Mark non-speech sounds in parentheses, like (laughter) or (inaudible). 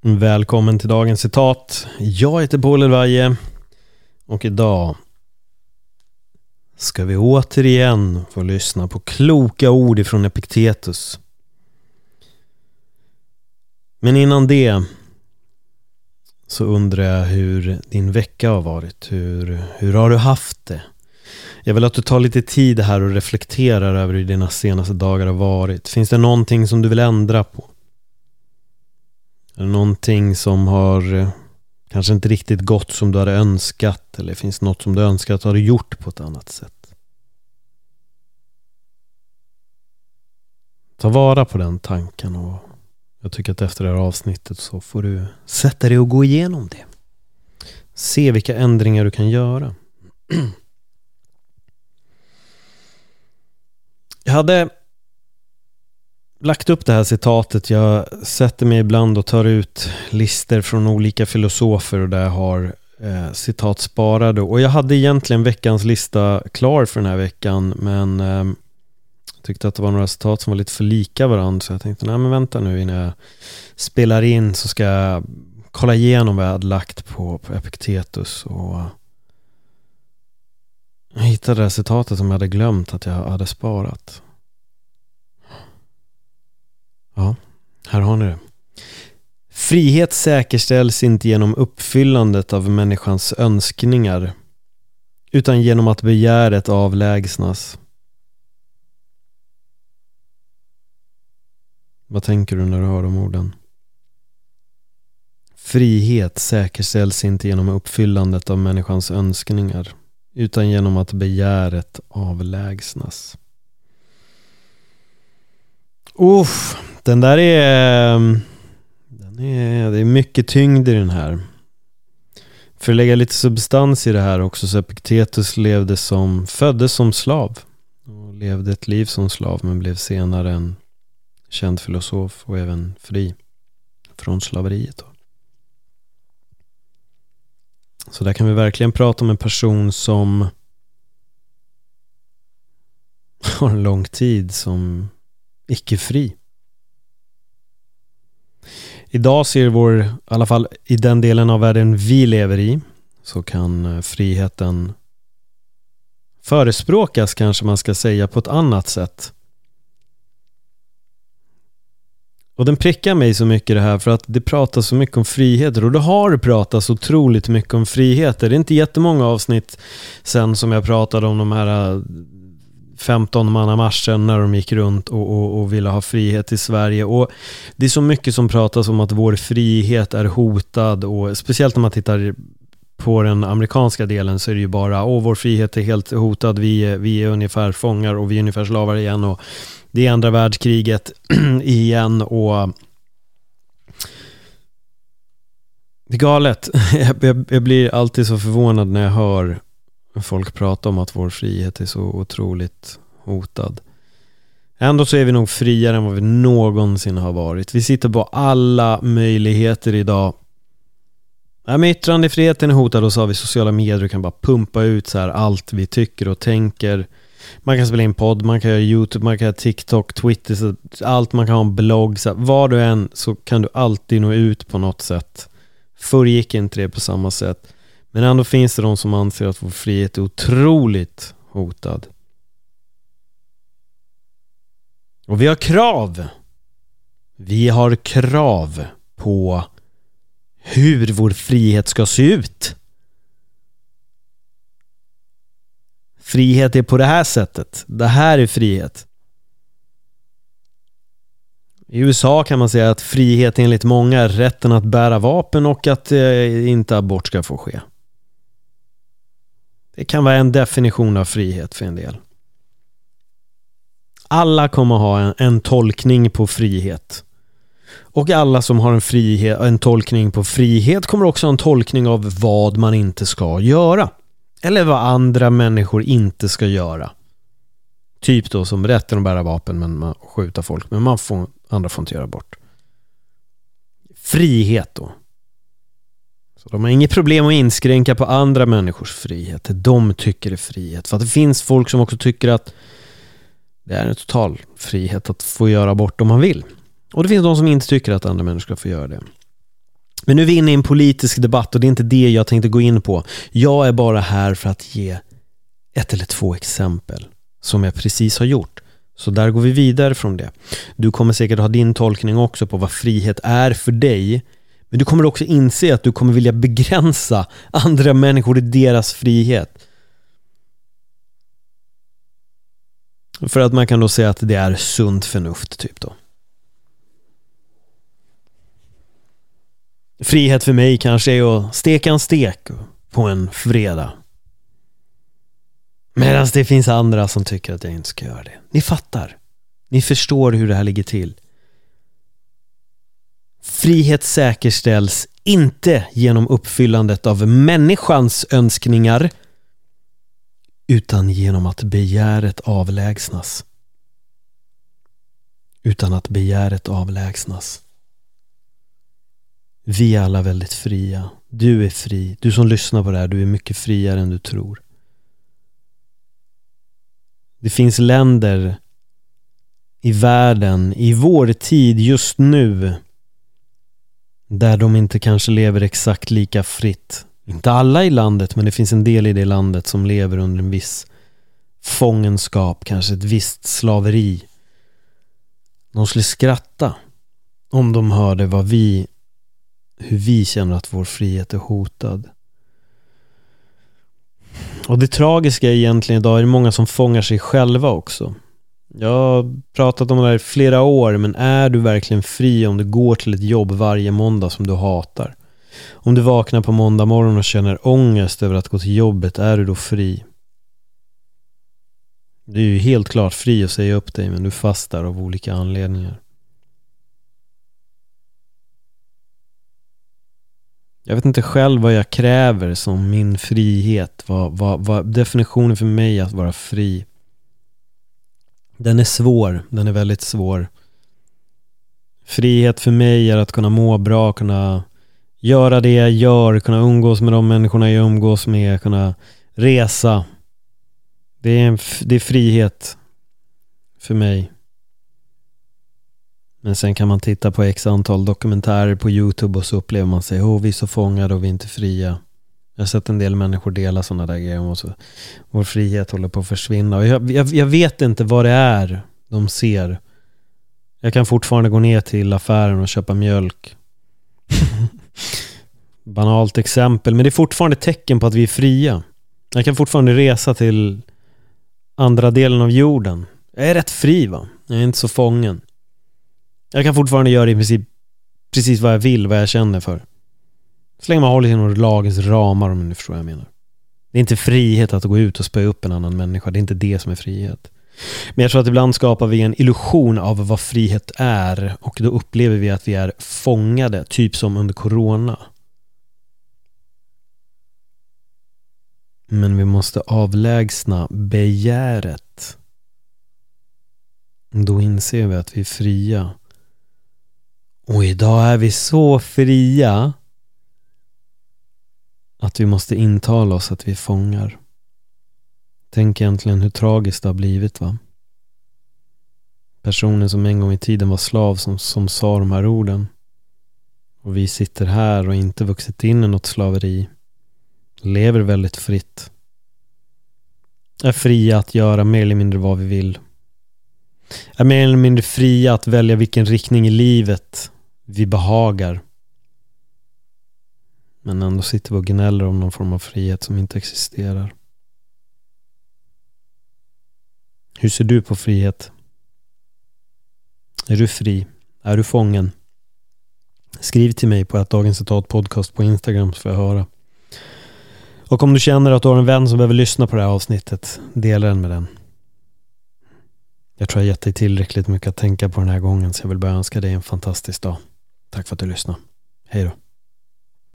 Välkommen till dagens citat. Jag heter Paul Elvaje och idag ska vi återigen få lyssna på kloka ord ifrån Epiktetus. Men innan det så undrar jag hur din vecka har varit. Hur, hur har du haft det? Jag vill att du tar lite tid här och reflekterar över hur dina senaste dagar har varit. Finns det någonting som du vill ändra på? Är det någonting som har eh, kanske inte riktigt gått som du hade önskat? Eller finns det något som du önskat har du gjort på ett annat sätt? Ta vara på den tanken och jag tycker att efter det här avsnittet så får du sätta dig och gå igenom det. Se vilka ändringar du kan göra. (clears throat) Jag hade lagt upp det här citatet. Jag sätter mig ibland och tar ut lister från olika filosofer och där jag har eh, citat sparade. Och jag hade egentligen veckans lista klar för den här veckan men eh, tyckte att det var några citat som var lite för lika varandra så jag tänkte nej men vänta nu innan jag spelar in så ska jag kolla igenom vad jag hade lagt på, på Epiktetus och jag hittade det här citatet som jag hade glömt att jag hade sparat. Ja, här har ni det. Frihet säkerställs inte genom uppfyllandet av människans önskningar utan genom att begäret avlägsnas. Vad tänker du när du hör de orden? Frihet säkerställs inte genom uppfyllandet av människans önskningar utan genom att begäret avlägsnas. Uff, den där är... Ehm, den är det är mycket tyngd i den här. För att lägga lite substans i det här också så Epiktetus levde som, föddes som slav. Och levde ett liv som slav men blev senare en känd filosof och även fri från slaveriet. Då. Så där kan vi verkligen prata om en person som (laughs) har en lång tid som icke-fri. Idag ser vår, i alla fall i den delen av världen vi lever i, så kan eh, friheten förespråkas kanske man ska säga på ett annat sätt. Och den prickar mig så mycket det här för att det pratas så mycket om friheter och det har pratats otroligt mycket om friheter. Det är inte jättemånga avsnitt sen som jag pratade om de här eh, 15 marschen när de gick runt och, och, och, ville ha frihet i Sverige. Och Det är så mycket som pratas om att vår frihet är hotad och speciellt när man tittar på den amerikanska delen så är det ju bara åh vår frihet är helt hotad, vi är, vi är ungefär fångar och vi är ungefär slavar igen och det är andra världskriget (clears throat) igen och det är galet. (laughs) Jag, jag, blir alltid så förvånad när jag hör folk prata om att vår frihet är så otroligt hotad. Ändå så är vi nog friare än vad vi någonsin har varit. Vi sitter på alla möjligheter idag. Ja, men yttrandefriheten är hotad och så har vi sociala medier och kan bara pumpa ut så här allt vi tycker och tänker. Man kan spela in podd, man kan göra YouTube, man kan göra TikTok, Twitter, så allt, man kan ha en blogg. Så här, var du än så kan du alltid nå ut på något sätt. Förr gick inte det på samma sätt. Men ändå finns det de som anser att vår frihet är otroligt hotad. Och vi har krav. Vi har krav på hur vår frihet ska se ut. Frihet är på det här sättet. Det här är frihet. I USA kan man säga att frihet enligt många är rätten att bära vapen och att eh, inte abort ska få ske. Det kan vara en definition av frihet för en del. Alla kommer ha en, en tolkning på frihet. Och alla som har en, frihet, en tolkning på frihet kommer också ha en tolkning av vad man inte ska göra. Eller vad andra människor inte ska göra. Typ då som rätten att bära vapen men man skjuta folk. Men man får, andra får inte göra bort. Frihet då. Så de har inget problem att inskränka på andra människors frihet. Det de tycker är frihet. För att det finns folk som också tycker att det är en total frihet att få göra bort om man vill. Och det finns de som inte tycker att andra människor ska få göra det. Men nu är vi inne i en politisk debatt och det är inte det jag tänkte gå in på. Jag är bara här för att ge ett eller två exempel som jag precis har gjort. Så där går vi vidare från det. Du kommer säkert ha din tolkning också på vad frihet är för dig. Men du kommer också inse att du kommer vilja begränsa andra människor i deras frihet. För att man kan då säga att det är sunt förnuft, typ då. Frihet för mig kanske är att steka en stek på en fredag. Medan det finns andra som tycker att jag inte ska göra det. Ni fattar. Ni förstår hur det här ligger till. Frihet säkerställs inte genom uppfyllandet av människans önskningar utan genom att begäret avlägsnas. Utan att begäret avlägsnas. Vi är alla väldigt fria. Du är fri. Du som lyssnar på det här, du är mycket friare än du tror. Det finns länder i världen, i vår tid, just nu, där de inte kanske lever exakt lika fritt. Inte alla i landet, men det finns en del i det landet som lever under en viss fångenskap, kanske ett visst slaveri. De skulle skratta om de hörde vad vi, hur vi känner att vår frihet är hotad. Och det tragiska egentligen idag är det många som fångar sig själva också. Jag har pratat om det här i flera år, men är du verkligen fri om du går till ett jobb varje måndag som du hatar? Om du vaknar på måndag morgon och känner ångest över att gå till jobbet, är du då fri? Du är ju helt klart fri att säga upp dig, men du fastar av olika anledningar. Jag vet inte själv vad jag kräver som min frihet. Vad, vad, vad definitionen för mig att vara fri. Den är svår. Den är väldigt svår. Frihet för mig är att kunna må bra, kunna göra det jag gör, kunna umgås med de människorna jag umgås med, kunna resa. Det är, en, det är frihet för mig. Men sen kan man titta på x antal dokumentärer på YouTube och så upplever man sig, åh oh, vi är så fångade och vi är inte fria. Jag har sett en del människor dela sådana där grejer och så, vår frihet håller på att försvinna. Och jag, jag, jag vet inte vad det är de ser. Jag kan fortfarande gå ner till affären och köpa mjölk. (laughs) Banalt exempel, men det är fortfarande tecken på att vi är fria. Jag kan fortfarande resa till andra delen av jorden. Jag är rätt fri va? Jag är inte så fången. Jag kan fortfarande göra i princip precis vad jag vill, vad jag känner för. Så länge man håller sig inom lagens ramar om ni förstår vad jag menar. Det är inte frihet att gå ut och spöa upp en annan människa. Det är inte det som är frihet. Men jag tror att ibland skapar vi en illusion av vad frihet är och då upplever vi att vi är fångade, typ som under corona. Men vi måste avlägsna begäret. Då inser vi att vi är fria. Och idag är vi så fria att vi måste intala oss att vi är fångar. Tänk egentligen hur tragiskt det har blivit va? Personen som en gång i tiden var slav som, som sa de här orden. Och vi sitter här och inte vuxit in i något slaveri. Lever väldigt fritt. Är fria att göra mer eller mindre vad vi vill. Är mer eller mindre fria att välja vilken riktning i livet vi behagar. Men ändå sitter vi och gnäller om någon form av frihet som inte existerar. Hur ser du på frihet? Är du fri? Är du fången? Skriv till mig på att Dagens Citat Podcast på Instagram så får jag höra. Och om du känner att du har en vän som behöver lyssna på det här avsnittet, dela den med den. Jag tror jag gett dig tillräckligt mycket att tänka på den här gången så jag vill bara önska dig en fantastisk dag. Tack för att du lyssnade. Hej då.